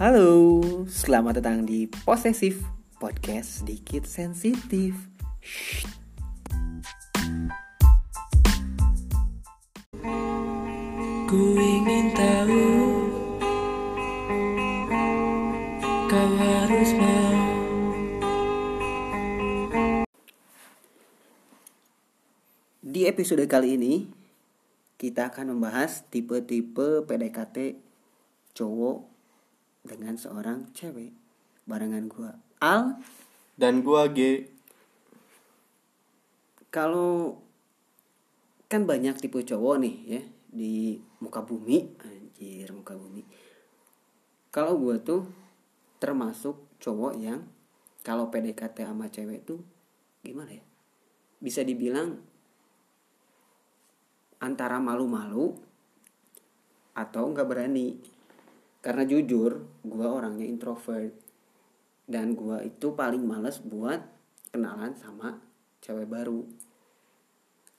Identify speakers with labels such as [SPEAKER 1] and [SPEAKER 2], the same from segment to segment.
[SPEAKER 1] Halo, selamat datang di Posesif Podcast Sedikit Sensitif. Shh.
[SPEAKER 2] Ku ingin tahu Kau harus mau
[SPEAKER 1] Di episode kali ini kita akan membahas tipe-tipe PDKT cowok dengan seorang cewek barengan gua Al.
[SPEAKER 3] Dan gua G
[SPEAKER 1] Kalau kan banyak tipe cowok nih ya di muka bumi, anjir muka bumi. Kalau gua tuh termasuk cowok yang kalau PDKT sama cewek tuh gimana ya? Bisa dibilang antara malu-malu atau nggak berani karena jujur gue orangnya introvert. Dan gue itu paling males buat kenalan sama cewek baru.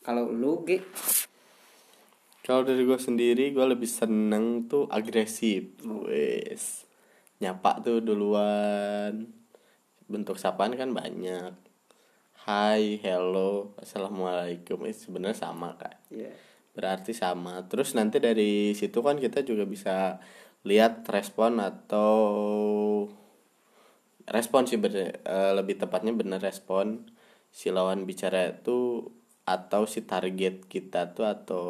[SPEAKER 1] Kalau lu G
[SPEAKER 3] Kalau dari gua sendiri gua lebih seneng tuh agresif. Wes Nyapa tuh duluan. Bentuk sapaan kan banyak. Hai, hello, assalamualaikum. Itu sebenarnya sama kan
[SPEAKER 1] ya
[SPEAKER 3] Berarti sama. Terus nanti dari situ kan kita juga bisa Lihat respon atau Respon sih bener, eh, Lebih tepatnya bener respon Si lawan bicara itu Atau si target kita tuh Atau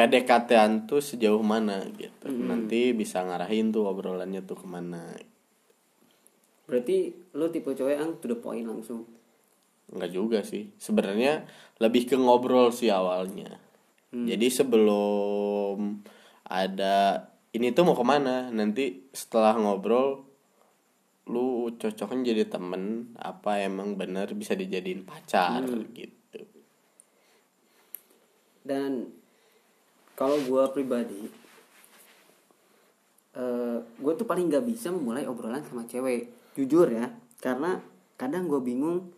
[SPEAKER 3] PDKT-an tuh sejauh mana gitu. Nanti bisa ngarahin tuh obrolannya tuh ke mana.
[SPEAKER 1] Berarti lu tipe cewek yang to the point langsung?
[SPEAKER 3] Enggak juga sih. Sebenarnya lebih ke ngobrol sih awalnya. Jadi sebelum ada ini tuh mau ke mana? Nanti setelah ngobrol lu cocoknya jadi temen apa emang bener bisa dijadiin pacar gitu.
[SPEAKER 1] dan kalau gue pribadi eh gue tuh paling nggak bisa memulai obrolan sama cewek jujur ya karena kadang gue bingung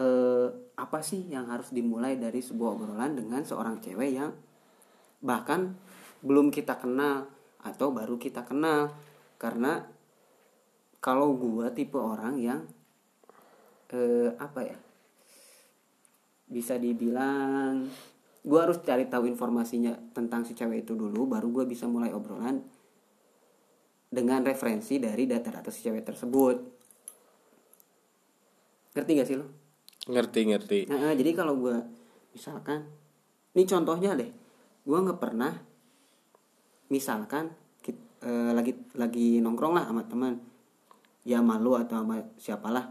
[SPEAKER 1] eh apa sih yang harus dimulai dari sebuah obrolan dengan seorang cewek yang bahkan belum kita kenal atau baru kita kenal karena kalau gue tipe orang yang eh apa ya bisa dibilang gue harus cari tahu informasinya tentang si cewek itu dulu baru gue bisa mulai obrolan dengan referensi dari data-data si cewek tersebut ngerti gak sih lo?
[SPEAKER 3] Ngerti-ngerti.
[SPEAKER 1] Nah, jadi kalau gue misalkan ini contohnya deh gue nggak pernah misalkan kit- eh, lagi lagi nongkrong lah sama teman. Ya malu atau sama siapalah.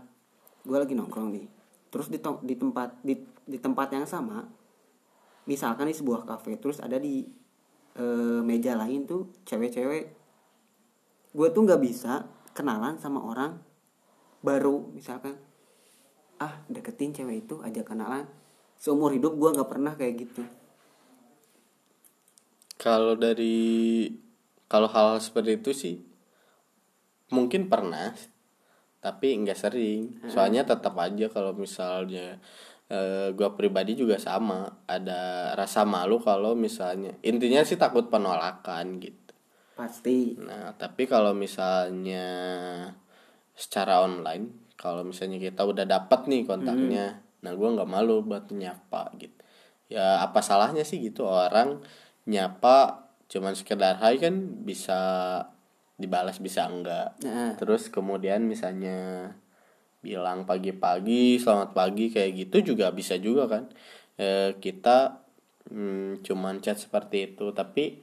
[SPEAKER 1] Gue lagi nongkrong nih. Terus di, di tempat di, di tempat yang sama misalkan di sebuah kafe terus ada di eh, meja lain tuh cewek-cewek. Gue tuh nggak bisa kenalan sama orang baru misalkan ah deketin cewek itu aja kenalan. Seumur hidup gue nggak pernah kayak gitu
[SPEAKER 3] Kalau dari kalau hal seperti itu sih mungkin pernah tapi nggak sering. Soalnya tetap aja kalau misalnya eh, gua pribadi juga sama ada rasa malu kalau misalnya intinya sih takut penolakan gitu.
[SPEAKER 1] pasti
[SPEAKER 3] Nah, tapi kalau misalnya secara online, kalau misalnya kita udah dapat nih kontaknya, nah gua nggak malu buat nyapa gitu. Ya apa salahnya sih gitu orang nyapa cuman sekedar hai kan bisa dibalas bisa enggak.
[SPEAKER 1] Nah.
[SPEAKER 3] Terus kemudian misalnya bilang pagi-pagi, selamat pagi kayak gitu juga bisa juga kan. Eh, kita hmm, cuman chat seperti itu, tapi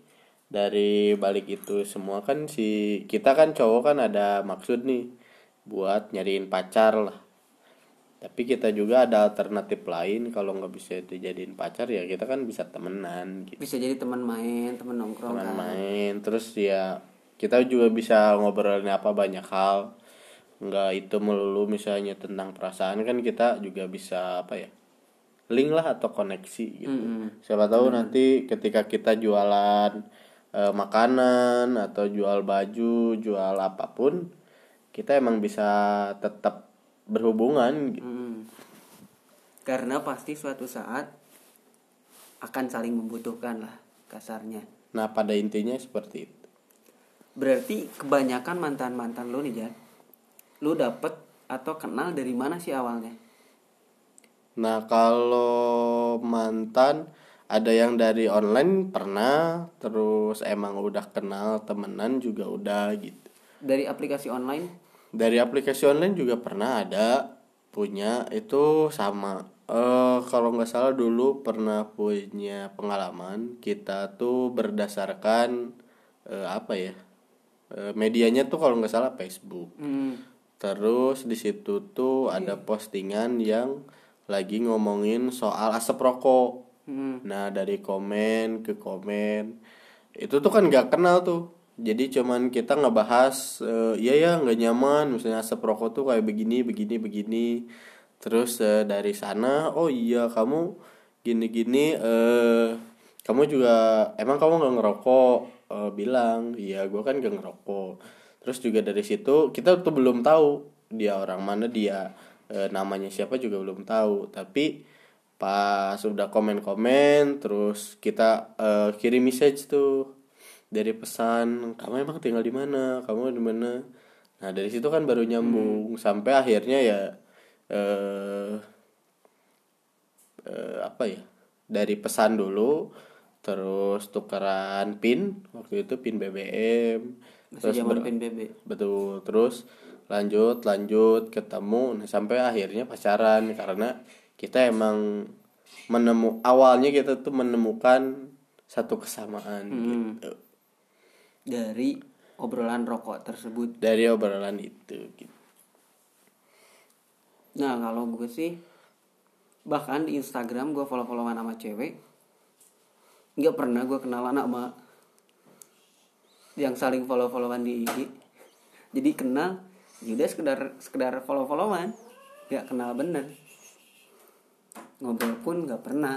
[SPEAKER 3] dari balik itu semua kan si kita kan cowok kan ada maksud nih buat nyariin pacar lah tapi kita juga ada alternatif lain kalau nggak bisa dijadiin pacar ya kita kan bisa temenan gitu.
[SPEAKER 1] Bisa jadi teman main teman nongkrong
[SPEAKER 3] teman
[SPEAKER 1] kan.
[SPEAKER 3] main terus ya kita juga bisa ngobrolin apa banyak hal. Nggak itu melulu misalnya tentang perasaan kan kita juga bisa apa ya link lah atau koneksi gitu. Siapa tahu nanti ketika kita jualan eh, makanan atau jual baju jual apa pun kita emang bisa tetap berhubungan gitu.
[SPEAKER 1] Mm. karena pasti suatu saat akan saling membutuhkan lah kasarnya
[SPEAKER 3] nah pada intinya seperti itu
[SPEAKER 1] berarti kebanyakan mantan mantan lu nih Jan lu dapet atau kenal dari mana sih awalnya
[SPEAKER 3] Nah kalau mantan ada yang dari online pernah, terus emang udah kenal temenan juga udah gitu.
[SPEAKER 1] dari aplikasi online
[SPEAKER 3] Dari aplikasi online juga pernah ada punya itu sama. eh kalau nggak salah dulu pernah punya pengalaman kita tuh berdasarkan eh, apa ya eh, medianya tuh kalau nggak salah Facebook.
[SPEAKER 1] hmm.
[SPEAKER 3] Terus di situ tuh ada postingan yang lagi ngomongin soal asap rokok.
[SPEAKER 1] Hmm.
[SPEAKER 3] Nah dari komen ke komen itu tuh kan nggak kenal tuh. Jadi cuman kita ngebahas eh, iya ya nggak nyaman misalnya asap rokok tuh kayak begini begini begini. Terus eh, dari sana oh iya kamu gini gini eh kamu juga emang kamu nggak ngerokok Eh, bilang iya gue kan gak ngerokok. Terus juga dari situ kita tuh belum tahu dia orang mana dia eh, namanya siapa juga belum tahu tapi pas udah komen-komen terus kita eh, kirim message tuh dari pesan kamu emang tinggal di mana? Kamu di mana? Nah dari situ kan baru nyambung sampai akhirnya ya eh eh, apa ya dari pesan dulu terus tukeran pin waktu itu pin BBM
[SPEAKER 1] masih zaman
[SPEAKER 3] ber-
[SPEAKER 1] PNBB
[SPEAKER 3] betul terus lanjut lanjut ketemu nah, sampai akhirnya pacaran karena kita emang menemu awalnya kita tuh menemukan satu kesamaan
[SPEAKER 1] Hmm.
[SPEAKER 3] gitu
[SPEAKER 1] dari obrolan rokok tersebut.
[SPEAKER 3] Dari obrolan itu gitu.
[SPEAKER 1] Nah kalau gue sih bahkan di Instagram gue follow followan sama cewek nggak pernah gue kenalan sama yang saling follow followan di IG jadi kenal ya udah sekedar sekedar follow followan nggak kenal bener. Ngobrol pun nggak pernah.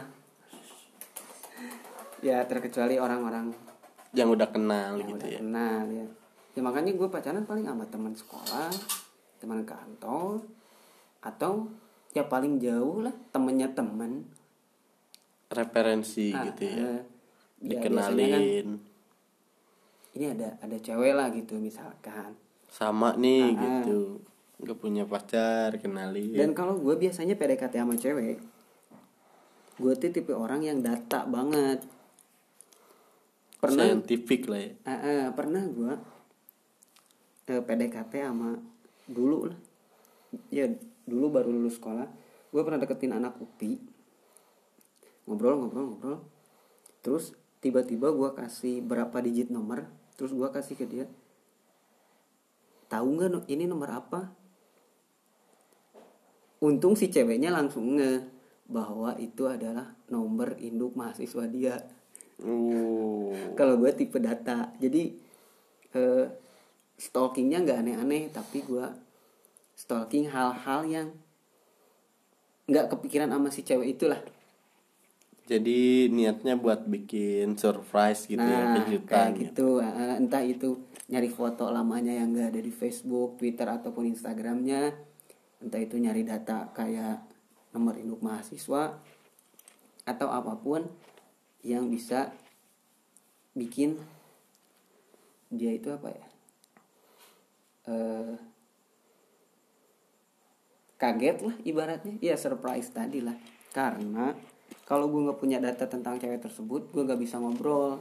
[SPEAKER 1] Ya terkecuali orang-orang
[SPEAKER 3] yang udah kenal
[SPEAKER 1] yang
[SPEAKER 3] gitu
[SPEAKER 1] udah
[SPEAKER 3] ya.
[SPEAKER 1] kenal ya. Ya makanya gue pacaran paling sama teman sekolah teman kantor atau ya paling jauh lah temennya temen.
[SPEAKER 3] Referensi
[SPEAKER 1] Ah,
[SPEAKER 3] gitu ya.
[SPEAKER 1] eh, ya, biasanya kan
[SPEAKER 3] dikenalin
[SPEAKER 1] ini ada ada cewek lah gitu misalkan.
[SPEAKER 3] Sama nih
[SPEAKER 1] Ah, ah.
[SPEAKER 3] gitu. Nggak punya pacar kenalin.
[SPEAKER 1] Dan kalau gue biasanya PDKT sama cewek gue tuh tipe orang yang data banget pernah
[SPEAKER 3] saintifik lah ya.
[SPEAKER 1] Ah, ah, pernah gue eh, PDKT sama dulu lah. Ya dulu baru lulus sekolah. Gue pernah deketin anak UPI ngobrol ngobrol ngobrol. Terus tiba-tiba gue kasih berapa digit nomor terus gue kasih ke dia tahu nggak ini nomor apa? Untung si ceweknya langsung nge bahwa itu adalah nomor induk mahasiswa dia
[SPEAKER 3] uh
[SPEAKER 1] kalau gue tipe data. Jadi eh, stalkingnya nggak aneh-aneh tapi gue stalking hal-hal yang nggak kepikiran sama si cewek itulah.
[SPEAKER 3] Jadi niatnya buat bikin surprise gitu ya
[SPEAKER 1] nah
[SPEAKER 3] kejutan
[SPEAKER 1] kayak
[SPEAKER 3] gitu.
[SPEAKER 1] gitu. Eh, entah itu nyari foto lamanya yang nggak ada di Facebook Twitter ataupun Instagramnya. Entah itu nyari data kayak nomor induk mahasiswa atau apa pun yang bisa bikin dia itu apa ya? Eh kaget lah ibaratnya. Ya surprise tadi lah. Karena kalau gue nggak punya data tentang cewek tersebut gue nggak bisa ngobrol.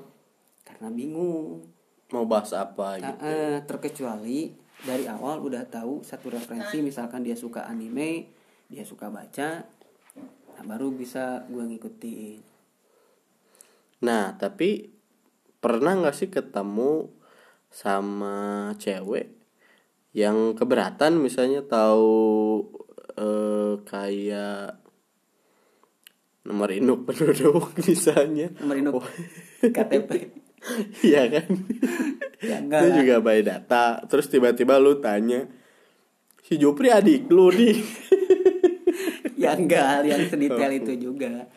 [SPEAKER 1] Karena bingung.
[SPEAKER 3] Mau bahas apa
[SPEAKER 1] Nah,
[SPEAKER 3] gitu?
[SPEAKER 1] eh, terkecuali dari awal udah tahu satu referensi misalkan dia suka anime dia suka baca nah baru bisa gue ngikutin
[SPEAKER 3] nah tapi pernah nggak sih ketemu sama cewek yang keberatan misalnya tahu eh, kayak nomor induk penduduk misalnya?
[SPEAKER 1] Nomor induk KTP
[SPEAKER 3] Iya kan?
[SPEAKER 1] Ya
[SPEAKER 3] Itu
[SPEAKER 1] lah.
[SPEAKER 3] juga by data Terus tiba-tiba lu tanya Si Jupri adik lu nih?
[SPEAKER 1] Ya enggak yang sedetail itu juga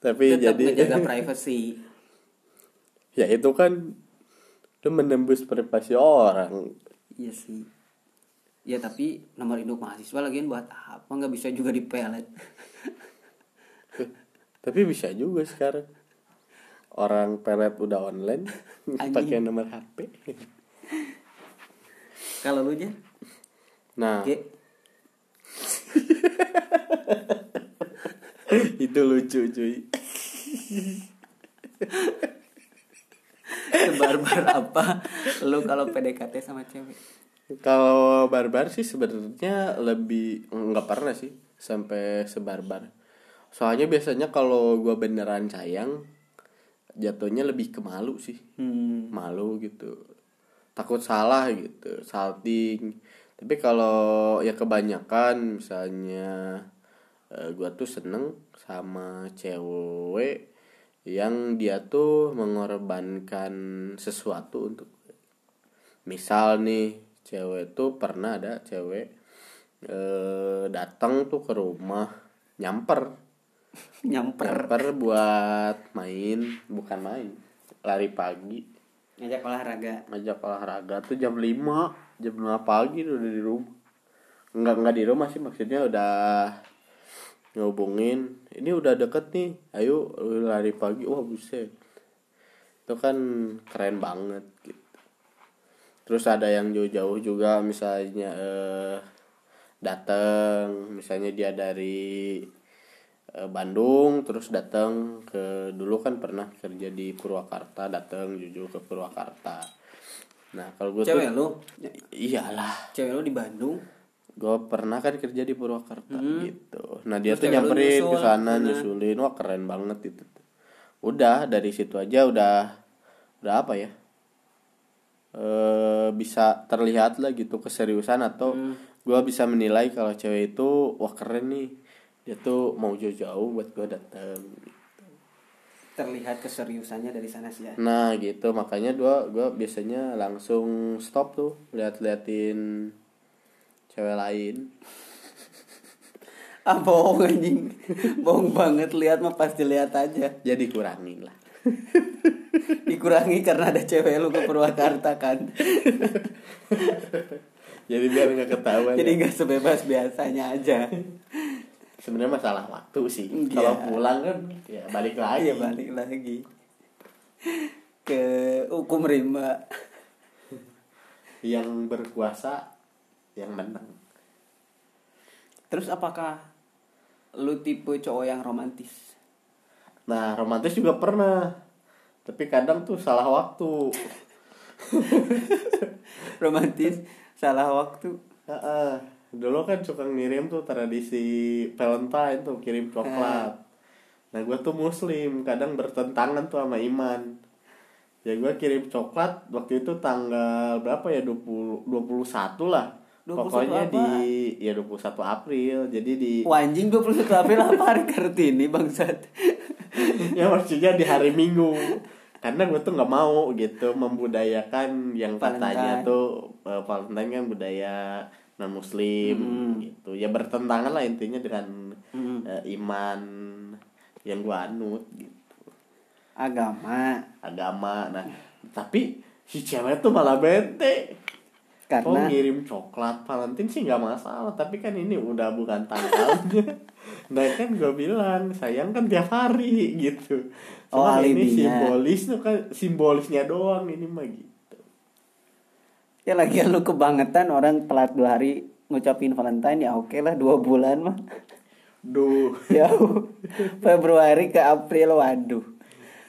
[SPEAKER 3] Tapi
[SPEAKER 1] tetap
[SPEAKER 3] jadi
[SPEAKER 1] menjaga privacy.
[SPEAKER 3] Ya itu kan Lu menembus privasi orang.
[SPEAKER 1] Iya sih. Ya tapi nomor induk mahasiswa lagian buat apa? Nggak bisa juga dipelet
[SPEAKER 3] Tapi bisa juga sekarang. Orang pelet udah online pakai nomor HP
[SPEAKER 1] Kalau lu aja,
[SPEAKER 3] nah itu lucu cuy
[SPEAKER 1] sebarbar apa lu kalau PDKT sama cewek?
[SPEAKER 3] Kalau barbar sih sebenarnya lebih nggak pernah sih sampai sebarbar. Soalnya biasanya kalau gua beneran sayang jatuhnya lebih ke malu sih.
[SPEAKER 1] Hmm.
[SPEAKER 3] Malu gitu. Takut salah gitu, salting. Tapi kalau ya kebanyakan misalnya eh, gua tuh seneng sama cewek yang dia tuh mengorbankan sesuatu untuk gue. misal nih cewek tuh pernah ada cewek eh, datang tuh ke rumah nyamper
[SPEAKER 1] Nyamper.
[SPEAKER 3] nyamper buat main bukan main lari pagi
[SPEAKER 1] Ngajak olahraga.
[SPEAKER 3] ngajak olahraga tuh jam 5 jam 5 pagi udah di rumah enggak enggak di rumah sih maksudnya udah ngehubungin ini udah deket nih ayo lari pagi. Wah buset. Itu kan keren banget gitu. Terus ada yang jauh-jauh juga misalnya eh datang misalnya dia dari eh, Bandung terus datang ke dulu kan pernah kerja di Purwakarta datang jujur ke Purwakarta. Nah kalau gue
[SPEAKER 1] Cewek lu?
[SPEAKER 3] iyalah.
[SPEAKER 1] Cewek lu di Bandung?
[SPEAKER 3] Gue pernah kan kerja di Purwakarta gitu nah dia
[SPEAKER 1] Hmm. Terus
[SPEAKER 3] tuh nyamperin ke sana
[SPEAKER 1] gimana?
[SPEAKER 3] nyusulin wah keren banget itu udah dari situ aja udah udah apa ya eh bisa terlihat lah gitu keseriusan atau
[SPEAKER 1] Hmm.
[SPEAKER 3] gua bisa menilai kalau cewek itu wah keren nih dia tuh mau jauh-jauh buat gua dateng
[SPEAKER 1] Terlihat keseriusannya dari sana sih ya.
[SPEAKER 3] nah gitu makanya gua gua biasanya langsung stop tuh lihat-liatin cewek lain
[SPEAKER 1] Ah bohong anjing. bohong banget lihat mah pasti lihat aja.
[SPEAKER 3] jadi kurangin lah
[SPEAKER 1] Dikurangi karena ada cewek lu ke Purwakarta kan.
[SPEAKER 3] jadi biar nggak ketahuan
[SPEAKER 1] Jadi
[SPEAKER 3] ya.
[SPEAKER 1] nggak sebebas biasanya aja.
[SPEAKER 3] sebenarnya masalah waktu sih
[SPEAKER 1] Iya.
[SPEAKER 3] kalau pulang kan ya balik lagi
[SPEAKER 1] Ayo balik lagi ke hukum rimba.
[SPEAKER 3] yang berkuasa yang menang.
[SPEAKER 1] Terus apakah lu tipe cowok yang romantis?
[SPEAKER 3] nah romantis juga pernah. Tapi kadang tuh salah waktu.
[SPEAKER 1] Romantis salah waktu.
[SPEAKER 3] Heeh. dulu kan suka ngirim tuh tradisi Valentine tuh kirim coklat. Nah gue tuh muslim kadang bertentangan tuh sama iman. Ya gue kirim coklat waktu itu tanggal berapa ya? 20 21 lah.
[SPEAKER 1] 21
[SPEAKER 3] pokoknya
[SPEAKER 1] apa?
[SPEAKER 3] di ya 21 April jadi di
[SPEAKER 1] Wah, anjing 21 April apa hari Kartini bangsat?
[SPEAKER 3] ya maksudnya di hari Minggu karena gue tuh nggak mau gitu membudayakan yang katanya
[SPEAKER 1] Valentine.
[SPEAKER 3] tuh eh, Valentine kan budaya non Muslim
[SPEAKER 1] Hmm.
[SPEAKER 3] gitu ya bertentangan lah intinya dengan
[SPEAKER 1] Hmm.
[SPEAKER 3] eh, iman yang gue anut gitu
[SPEAKER 1] Agama.
[SPEAKER 3] agama nah tapi si cewek tuh malah bete Oh
[SPEAKER 1] Karena
[SPEAKER 3] ngirim coklat Valentine sih nggak masalah Tapi kan ini udah bukan tanggalnya Nah kan gue bilang Sayang kan tiap hari gitu
[SPEAKER 1] Oh,
[SPEAKER 3] Cuma ini
[SPEAKER 1] alibinya.
[SPEAKER 3] simbolis tuh kan Simbolisnya doang ini mah gitu
[SPEAKER 1] ya lagi lu kebangetan orang telat dua hari ngucapin Valentine ya oke lah dua bulan mah.
[SPEAKER 3] Duh
[SPEAKER 1] Ya Februari ke April waduh.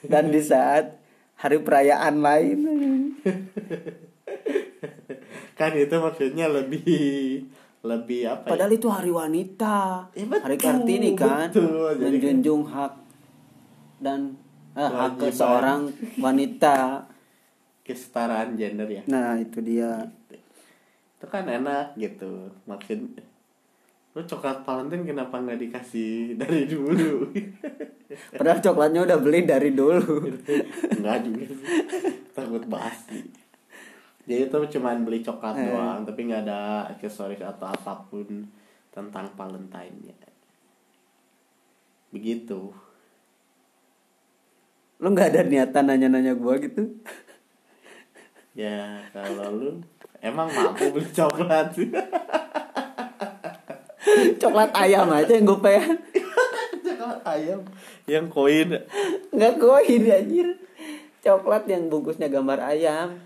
[SPEAKER 1] Dan di saat hari perayaan lain
[SPEAKER 3] Kan itu maksudnya lebih Lebih apa ya
[SPEAKER 1] Padahal itu hari wanita,
[SPEAKER 3] Ya, betul,
[SPEAKER 1] hari kartini kan,
[SPEAKER 3] betul. Jadi
[SPEAKER 1] menjunjung hak dan eh, hak
[SPEAKER 3] Kewajiban.
[SPEAKER 1] seorang wanita.
[SPEAKER 3] Kesetaraan gender ya
[SPEAKER 1] Nah itu dia.
[SPEAKER 3] Itu kan enak gitu Maksud Lu coklat Valentine kenapa nggak dikasih dari dulu
[SPEAKER 1] Padahal coklatnya udah beli dari dulu.
[SPEAKER 3] Enggak juga. Takut basi. Jadi itu cuman beli coklat
[SPEAKER 1] Eh.
[SPEAKER 3] doang, tapi nggak ada aksesoris atau apa pun tentang Valentine-nya. Begitu.
[SPEAKER 1] Lu nggak ada niatan nanya-nanya gua gitu?
[SPEAKER 3] Ya kalau lu emang mampu beli coklat sih.
[SPEAKER 1] Coklat ayam aja yang gue pengen.
[SPEAKER 3] coklat ayam yang koin
[SPEAKER 1] nggak koin anjir coklat yang bungkusnya gambar ayam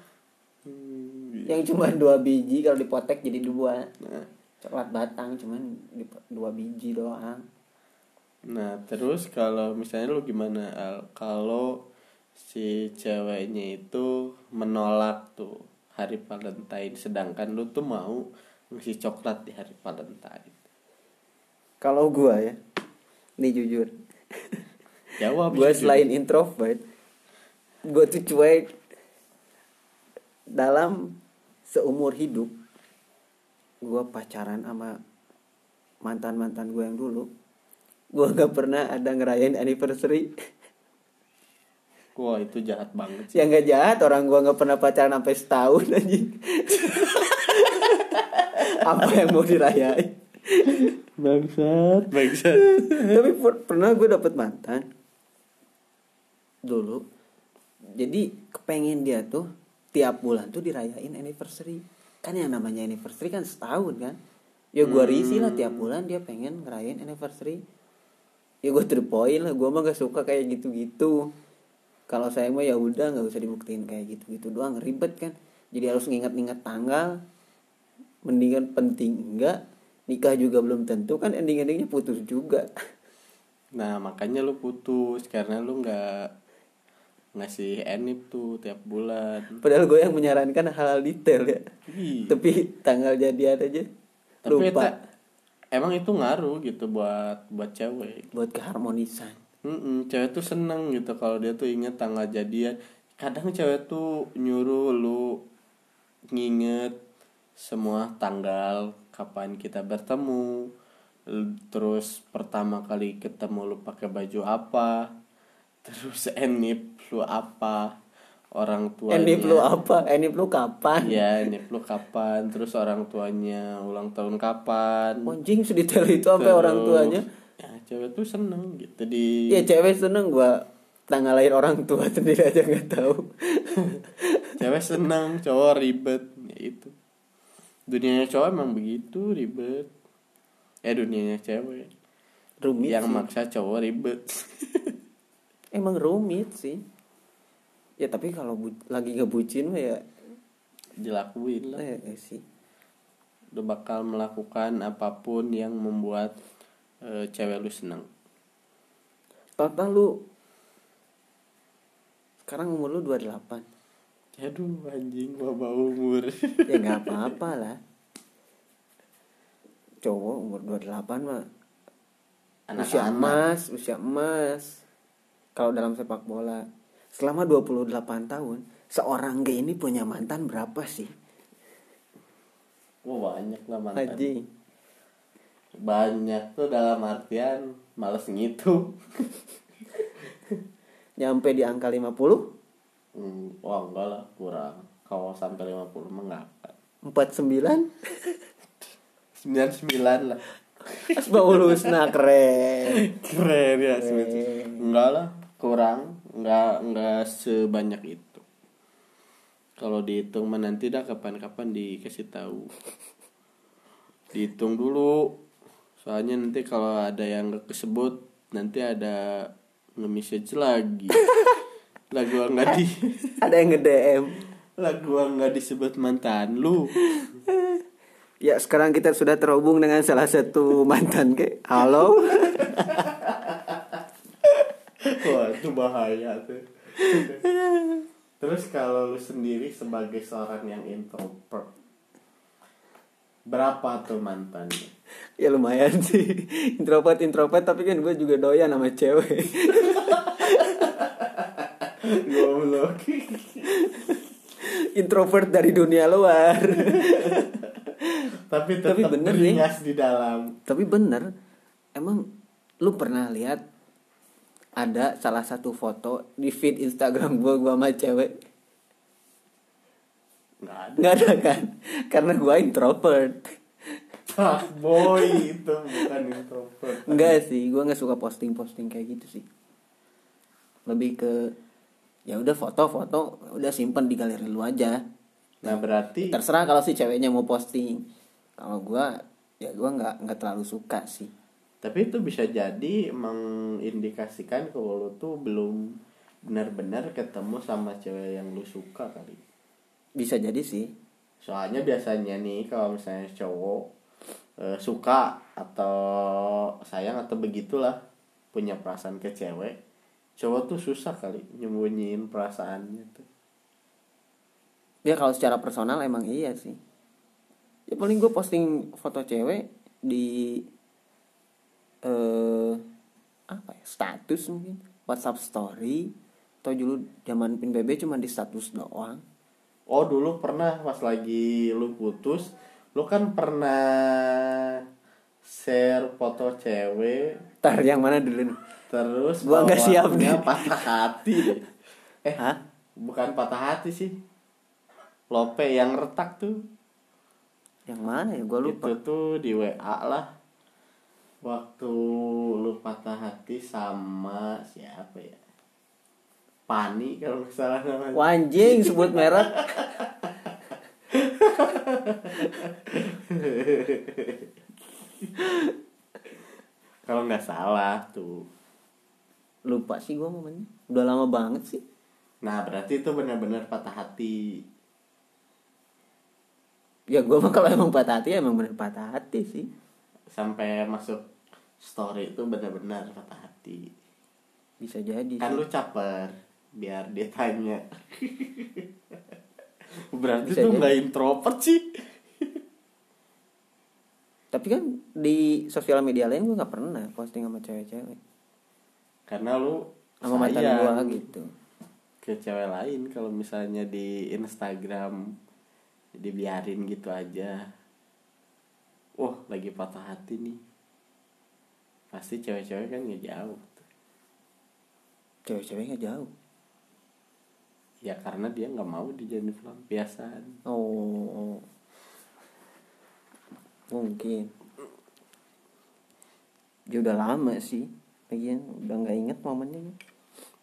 [SPEAKER 1] yang cuma dua biji kalau dipotek jadi dua.
[SPEAKER 3] Nah,
[SPEAKER 1] coklat batang cuman dua biji doang.
[SPEAKER 3] Nah terus kalau misalnya lu gimana Al? kalau si ceweknya itu menolak tuh hari Valentine sedangkan lu tuh mau ngasih coklat di hari Valentine.
[SPEAKER 1] Kalau gua ya nih jujur.
[SPEAKER 3] Jawab jujur.
[SPEAKER 1] selain introvert gue tuh cuek dalam seumur hidup gue pacaran sama mantan mantan gue yang dulu. Gue nggak pernah ada ngerayain anniversary.
[SPEAKER 3] Wah itu jahat banget sih.
[SPEAKER 1] Yang nggak jahat orang gue nggak pernah pacaran sampai setahun anjing. Apa yang mau dirayain?
[SPEAKER 3] Bangsat. Bangsat.
[SPEAKER 1] Tapi per- pernah gue dapet mantan. Dulu. Jadi kepengen dia tuh tiap bulan tuh dirayain anniversary. Kan yang namanya anniversary kan setahun kan? Ya gue risih lah tiap bulan dia pengen ngerayain anniversary. Ya gue to the point lah gue mah gak suka kayak gitu-gitu. Kalau saya mah ya udah nggak usah dibuktiin kayak gitu-gitu doang ribet kan? Jadi harus nginget-nginget tanggal. Mendingan penting enggak nikah juga belum tentu kan ending-endingnya putus juga.
[SPEAKER 3] Nah makanya lu putus karena lu nggak ngasih enip tuh tiap bulan
[SPEAKER 1] Padahal gue yang menyarankan hal-hal detail ya.
[SPEAKER 3] Ih.
[SPEAKER 1] Tapi tanggal jadian aja
[SPEAKER 3] tapi
[SPEAKER 1] lupa
[SPEAKER 3] eta- emang itu ngaruh gitu buat buat cewek
[SPEAKER 1] buat keharmonisan.
[SPEAKER 3] Mm-mm, cewek tuh seneng gitu kalau dia tuh inget tanggal jadian kadang cewek tuh nyuruh lu nginget semua tanggal kapan kita bertemu terus pertama kali ketemu lu pakai baju apa terus enip lu apa orang tuanya
[SPEAKER 1] Enip lu apa? Enip lu kapan?
[SPEAKER 3] ya enip lu kapan terus orang tuanya ulang tahun kapan
[SPEAKER 1] Anjing sedetail itu sampai orang tuanya.
[SPEAKER 3] ya cewek tuh seneng gitu di
[SPEAKER 1] Ya cewek seneng gua tanggal lahir orang tua sendiri aja nggak tahu.
[SPEAKER 3] cewek seneng cowok ribet ya itu dunianya cowok emang begitu ribet eh dunianya cewek
[SPEAKER 1] rumit
[SPEAKER 3] yang
[SPEAKER 1] sih.
[SPEAKER 3] maksa cowok ribet
[SPEAKER 1] Emang rumit sih. Ya tapi kalau bu- lagi ngebucin mah ya
[SPEAKER 3] dilakuin lah
[SPEAKER 1] eh, sih.
[SPEAKER 3] lu bakal melakukan apa pun yang membuat eh, cewek lu seneng
[SPEAKER 1] Total lu sekarang umur lu 28
[SPEAKER 3] aduh anjing bawa umur
[SPEAKER 1] ya nggak apa-apa lah cowok umur 28 mah usia
[SPEAKER 3] Anak-anak.
[SPEAKER 1] emas usia emas kalau dalam sepak bola selama 28 tahun seorang gay ini punya mantan berapa sih?
[SPEAKER 3] Wah banyak lah mantan.
[SPEAKER 1] Haji.
[SPEAKER 3] Banyak tuh dalam artian males ngitung
[SPEAKER 1] nyampe di angka 50
[SPEAKER 3] hmm, wah enggak lah kurang. Kalau sampai 50 mah enggak
[SPEAKER 1] 49
[SPEAKER 3] 99 lah.
[SPEAKER 1] Asmaul Husna keren.
[SPEAKER 3] Keren ya
[SPEAKER 1] Keren.
[SPEAKER 3] enggak lah kurang enggak enggak sebanyak itu. Kalau dihitung mah nanti dah kapan-kapan dikasih tahu. Dihitung dulu. Soalnya nanti kalau ada yang gak kesebut nanti ada nge-message lagi. Lah gua nggak di
[SPEAKER 1] ada yang nge-DM
[SPEAKER 3] lah gua nggak disebut mantan lu.
[SPEAKER 1] Ya sekarang kita sudah terhubung dengan salah satu mantan ke? Halo
[SPEAKER 3] Wah itu bahaya tuh. Terus kalau lu sendiri sebagai seorang yang introvert Berapa tuh mantannya?
[SPEAKER 1] ya lumayan sih. Introvert introvert tapi kan gue juga doyan sama cewek.
[SPEAKER 3] Goblok.
[SPEAKER 1] Introvert dari dunia luar.
[SPEAKER 3] Tapi
[SPEAKER 1] Tapi
[SPEAKER 3] tetap
[SPEAKER 1] bener nih.
[SPEAKER 3] di dalam.
[SPEAKER 1] Tapi bener emang lu pernah lihat ada salah satu foto di feed Instagram gue gue sama cewek
[SPEAKER 3] Nggak ada
[SPEAKER 1] nggak ada kan karena gue introvert
[SPEAKER 3] Boy itu bukan introvert
[SPEAKER 1] Enggak sih, gue nggak suka posting-posting kayak gitu sih. Lebih ke ya udah foto-foto udah simpen di galeri lu aja.
[SPEAKER 3] Nah berarti
[SPEAKER 1] Terserah kalau si ceweknya mau posting. Kalau gue ya gue nggak nggak terlalu suka sih.
[SPEAKER 3] Tapi itu bisa jadi mengindikasikan kalau lu tuh belum benar-benar ketemu sama cewek yang lu suka kali.
[SPEAKER 1] Bisa jadi sih.
[SPEAKER 3] Soalnya biasanya nih kalau misalnya cowok eh, suka atau sayang atau begitulah punya perasaan ke cewek cowok tuh susah kali nyembunyiin perasaannya tuh.
[SPEAKER 1] Ya kalau secara personal emang iya sih. Ya paling gue posting foto cewek di eh apa ya status mungkin WhatsApp story atau dulu zaman pin BB cuma di status doang
[SPEAKER 3] oh dulu pernah pas lagi lu putus lu kan pernah share foto cewek
[SPEAKER 1] Ntar yang mana dulu nih?
[SPEAKER 3] terus
[SPEAKER 1] Gua nggak siap nih.
[SPEAKER 3] patah hati eh
[SPEAKER 1] Hah?
[SPEAKER 3] bukan patah hati sih lope yang retak tuh
[SPEAKER 1] Yang mana ya? Gue lupa.
[SPEAKER 3] itu tuh di WA lah waktu lu patah hati sama siapa ya Pani kalau nggak salah namanya
[SPEAKER 1] Wanjing sebut merek.
[SPEAKER 3] kalau nggak salah tuh
[SPEAKER 1] Lupa sih gue momennya. Udah lama banget sih.
[SPEAKER 3] nah berarti itu benar-benar patah hati
[SPEAKER 1] Ya gue mah kalau emang patah hati emang bener patah hati sih.
[SPEAKER 3] Sampai masuk story itu benar-benar patah hati
[SPEAKER 1] Bisa jadi.
[SPEAKER 3] kan
[SPEAKER 1] sih.
[SPEAKER 3] lu caper biar dia tanya berarti
[SPEAKER 1] Bisa
[SPEAKER 3] tuh nggak introvert sih
[SPEAKER 1] Tapi kan di sosial media lain gue nggak pernah posting sama cewek-cewek.
[SPEAKER 3] karena lu
[SPEAKER 1] Sama mantan gue gitu.
[SPEAKER 3] ke cewek lain kalau misalnya di Instagram dibiarin gitu aja wah lagi patah hati nih pasti cewek-cewek kan nggak jauh
[SPEAKER 1] Cewek-ceweknya jauh.
[SPEAKER 3] ya karena dia nggak mau dijadiin pelampiasan
[SPEAKER 1] Oh, mungkin. Dia udah lama sih. Lagian udah nggak inget momennya.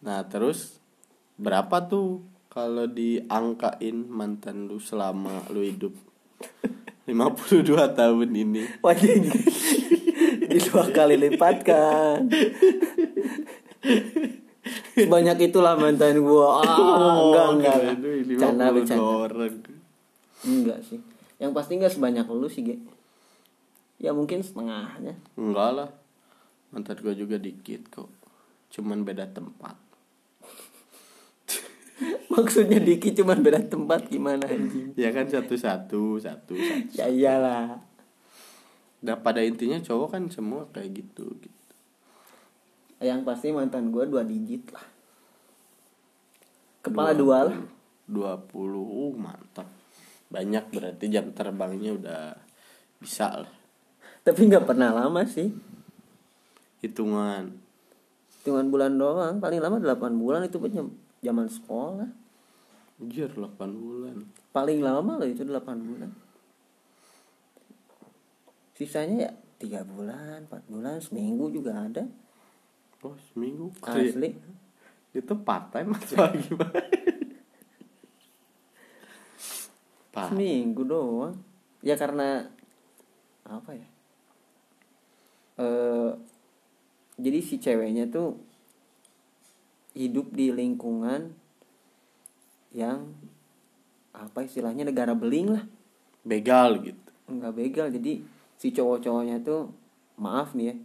[SPEAKER 3] Nah terus berapa tuh kalau diangkain mantan lu selama lu hidup 52 tahun ini
[SPEAKER 1] Wajib di dua kali lipat kan. Banyak itulah mantan gua. Ah, enggak enggak.
[SPEAKER 3] ini
[SPEAKER 1] Canda
[SPEAKER 3] 52
[SPEAKER 1] bercanda.
[SPEAKER 3] orang
[SPEAKER 1] Enggak sih. Yang pasti enggak sebanyak lu sih, Ge. Ya mungkin setengahnya.
[SPEAKER 3] Enggak lah Mantan gua juga dikit kok Cuman beda tempat
[SPEAKER 1] Maksudnya Diki cuman beda tempat gimana anjing?
[SPEAKER 3] Ya kan satu-satu Satu, satu
[SPEAKER 1] Ya iyalah.
[SPEAKER 3] Nah pada intinya cowok kan semua kayak gitu, gitu.
[SPEAKER 1] Yang pasti mantan gua dua digit lah. Kepala dua lah.
[SPEAKER 3] 20 uh, mantap Banyak berarti jam terbangnya udah bisa lah
[SPEAKER 1] Tapi nggak pernah lama sih.
[SPEAKER 3] Hitungan
[SPEAKER 1] Hitungan bulan doang, paling lama 8 bulan itu pun jam- zaman sekolah.
[SPEAKER 3] Anjir 8 bulan
[SPEAKER 1] Paling lama loh itu 8 bulan. Sisanya ya 3 bulan, 4 bulan, seminggu juga ada.
[SPEAKER 3] Oh seminggu
[SPEAKER 1] Asli.
[SPEAKER 3] Itu part time atau gimana?
[SPEAKER 1] Seminggu doang. Ya karena apa ya? Eh jadi si ceweknya tuh hidup di lingkungan yang apa istilahnya negara beling lah.
[SPEAKER 3] Begal gitu.
[SPEAKER 1] Nggak begal jadi si cowok-cowoknya tuh maaf nih ya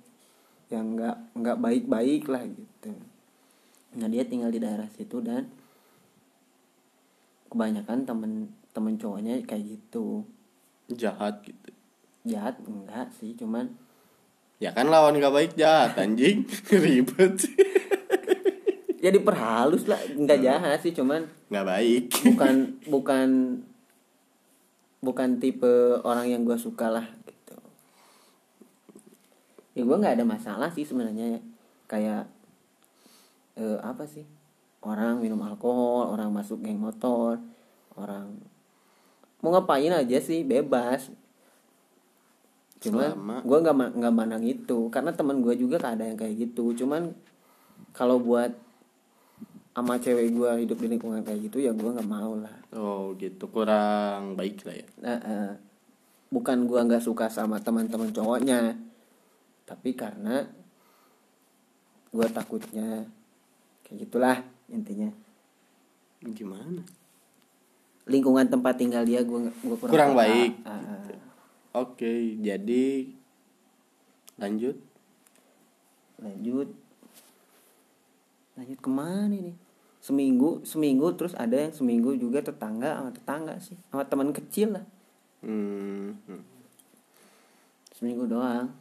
[SPEAKER 1] yang nggak nggak baik-baik lah gitu. Nah dia tinggal di daerah situ dan kebanyakan temen temen cowoknya kayak gitu.
[SPEAKER 3] Jahat gitu.
[SPEAKER 1] Jahat? Enggak sih cuman
[SPEAKER 3] Ya kan lawan gak baik jahat anjing. Ribet
[SPEAKER 1] ya diperhalus lah nggak jahat sih cuman
[SPEAKER 3] Gak baik.
[SPEAKER 1] bukan bukan bukan tipe orang yang gue suka lah gitu. Ya gue nggak ada masalah sih sebenarnya. Ya. kayak eh, apa sih? Orang minum alkohol orang masuk geng motor orang mau ngapain aja sih bebas. Cuman gue nggak nggak mandang itu. Karena teman gue juga ada yang kayak gitu. Cuman kalau buat sama cewek gue hidup di lingkungan kayak gitu ya gue nggak mau lah.
[SPEAKER 3] Oh gitu. Kurang baik lah ya.
[SPEAKER 1] Nah, eh, bukan gua nggak suka sama teman-teman cowoknya tapi karena gue takutnya kayak gitulah intinya.
[SPEAKER 3] Gimana?
[SPEAKER 1] Lingkungan tempat tinggal dia gue gue kurang,
[SPEAKER 3] Kurang baik,
[SPEAKER 1] Ah, ah.
[SPEAKER 3] oke jadi lanjut.
[SPEAKER 1] Lanjut. Lanjut ke mana nih seminggu seminggu terus ada yang seminggu juga tetangga sama tetangga sih. Sama teman kecil lah.
[SPEAKER 3] Hmm, hmm.
[SPEAKER 1] seminggu doang.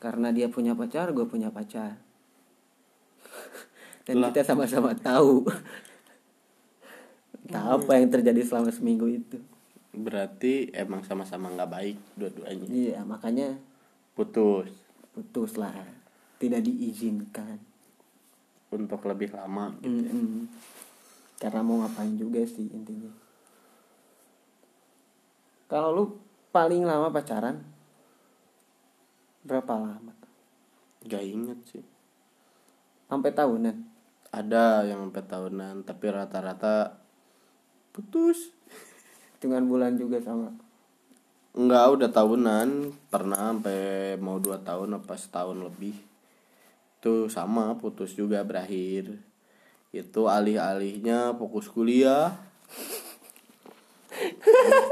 [SPEAKER 1] Karena dia punya pacar gue punya pacar. Dan
[SPEAKER 3] Lah.
[SPEAKER 1] kita sama-sama tahu. Tahu apa yang terjadi selama seminggu itu.
[SPEAKER 3] Berarti emang sama-sama nggak baik dua-duanya?
[SPEAKER 1] Iya makanya
[SPEAKER 3] putus?
[SPEAKER 1] putus lah. Tidak diizinkan
[SPEAKER 3] untuk lebih lama
[SPEAKER 1] Mm-mm. karena mau ngapain juga sih intinya. Kalau lu paling lama pacaran berapa lama?
[SPEAKER 3] Gak inget sih.
[SPEAKER 1] Sampai tahunan?
[SPEAKER 3] Ada yang sampai tahunan tapi rata-rata putus.
[SPEAKER 1] Dengan bulan juga sama?
[SPEAKER 3] Enggak udah tahunan. Pernah sampai mau dua tahun apa setahun lebih itu sama putus juga berakhir. Itu alih-alihnya fokus kuliah.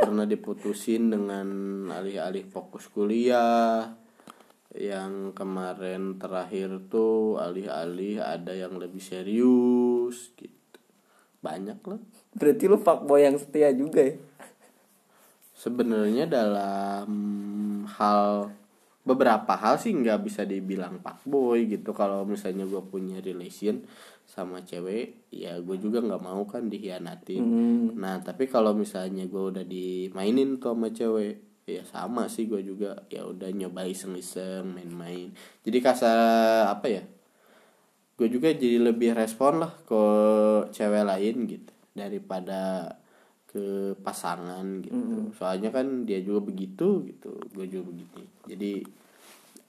[SPEAKER 3] Pernah diputusin dengan alih-alih fokus kuliah. Yang kemarin terakhir tuh alih-alih ada yang lebih serius gitu. Banyak lah.
[SPEAKER 1] Berarti lu fuckboy yang setia juga ya?
[SPEAKER 3] Sebenarnya dalam hal beberapa hal sih nggak bisa dibilang pak boy gitu. Kalau misalnya gue punya relation sama cewek ya gue juga nggak mau kan dihianatin. Nah tapi kalau misalnya gue udah dimainin tuh sama cewek ya sama sih gue juga. Ya udah nyoba iseng-iseng main-main. Jadi kasar apa ya gue juga jadi lebih respon lah ke cewek lain gitu daripada ke pasangan gitu. Soalnya kan dia juga begitu gitu gue juga begitu. Jadi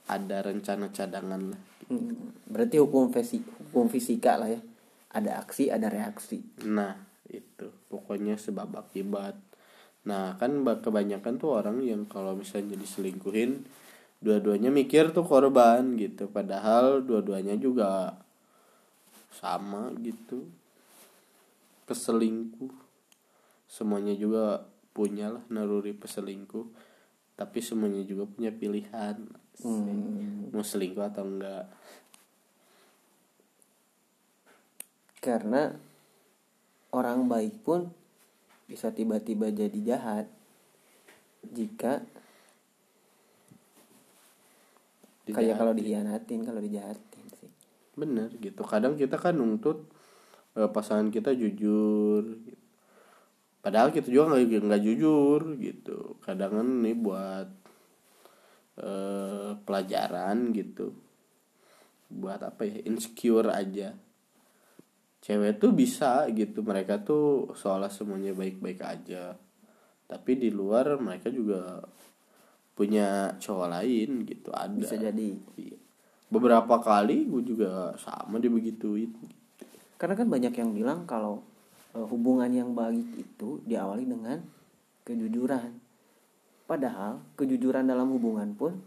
[SPEAKER 3] ada rencana cadangan lah.
[SPEAKER 1] Hmm, berarti hukum fisik hukum fisika lah ya. Ada aksi ada reaksi.
[SPEAKER 3] Nah itu. Pokoknya sebab akibat. Nah kan ba- kebanyakan tuh orang yang kalau misalnya diselingkuhin dua-duanya mikir tuh korban gitu. Padahal dua-duanya juga sama gitu. Peselingkuh semuanya juga punya lah naluri peselingkuh. Tapi semuanya juga punya pilihan
[SPEAKER 1] Hmm,
[SPEAKER 3] mau selingkuh atau enggak.
[SPEAKER 1] Karena orang baik pun bisa tiba-tiba jadi jahat jika kayak kalau dihianatin kalau dijahatin sih.
[SPEAKER 3] Bener gitu. Kadang kita kan nuntut eh, pasangan kita jujur gitu. Padahal kita juga nggak nggak jujur gitu. Kadang ini buat eh, pelajaran gitu. Buat apa ya insecure aja. Cewek tuh bisa gitu mereka tuh seolah semuanya baik-baik aja. Tapi di luar mereka juga punya cowok lain gitu ada.
[SPEAKER 1] Bisa jadi.
[SPEAKER 3] Iya. beberapa kali gue juga sama dibegituin
[SPEAKER 1] karena kan banyak yang bilang kalau hubungan yang baik itu diawali dengan kejujuran. Padahal kejujuran dalam hubungan pun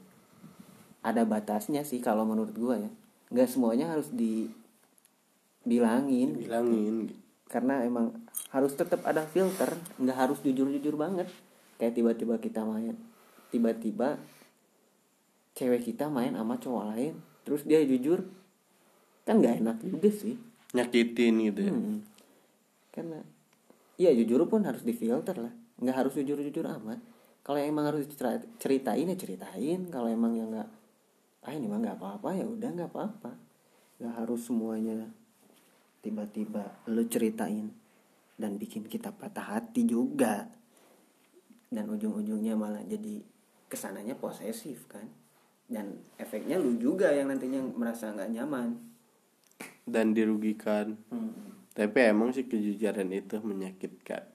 [SPEAKER 1] ada batasnya sih kalau menurut gua ya. Nggak semuanya harus dibilangin.
[SPEAKER 3] Bilangin gitu.
[SPEAKER 1] karena emang harus tetap ada filter nggak harus jujur-jujur banget. Kayak tiba-tiba kita main tiba-tiba cewek kita main sama cowok lain terus dia jujur kan nggak enak juga sih.
[SPEAKER 3] Nyakitin gitu ya.
[SPEAKER 1] Hmm. Karena iya jujur pun harus difilter lah. Nggak harus jujur-jujur amat. Kalau emang harus cerita- ceritain ya ceritain. Kalau emang yang nggak ah ini mah nggak apa-apa ya udah nggak apa-apa. Nggak harus semuanya tiba-tiba lu ceritain dan bikin kita patah hati juga. Dan ujung-ujungnya malah jadi ke sananya posesif kan? Dan efeknya lu juga yang nantinya merasa nggak nyaman.
[SPEAKER 3] Dan dirugikan.
[SPEAKER 1] Hmm.
[SPEAKER 3] Tapi emang sih kejujuran itu menyakitkan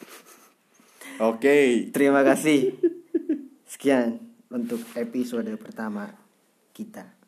[SPEAKER 3] oke
[SPEAKER 1] Terima kasih. Sekian untuk episode pertama kita.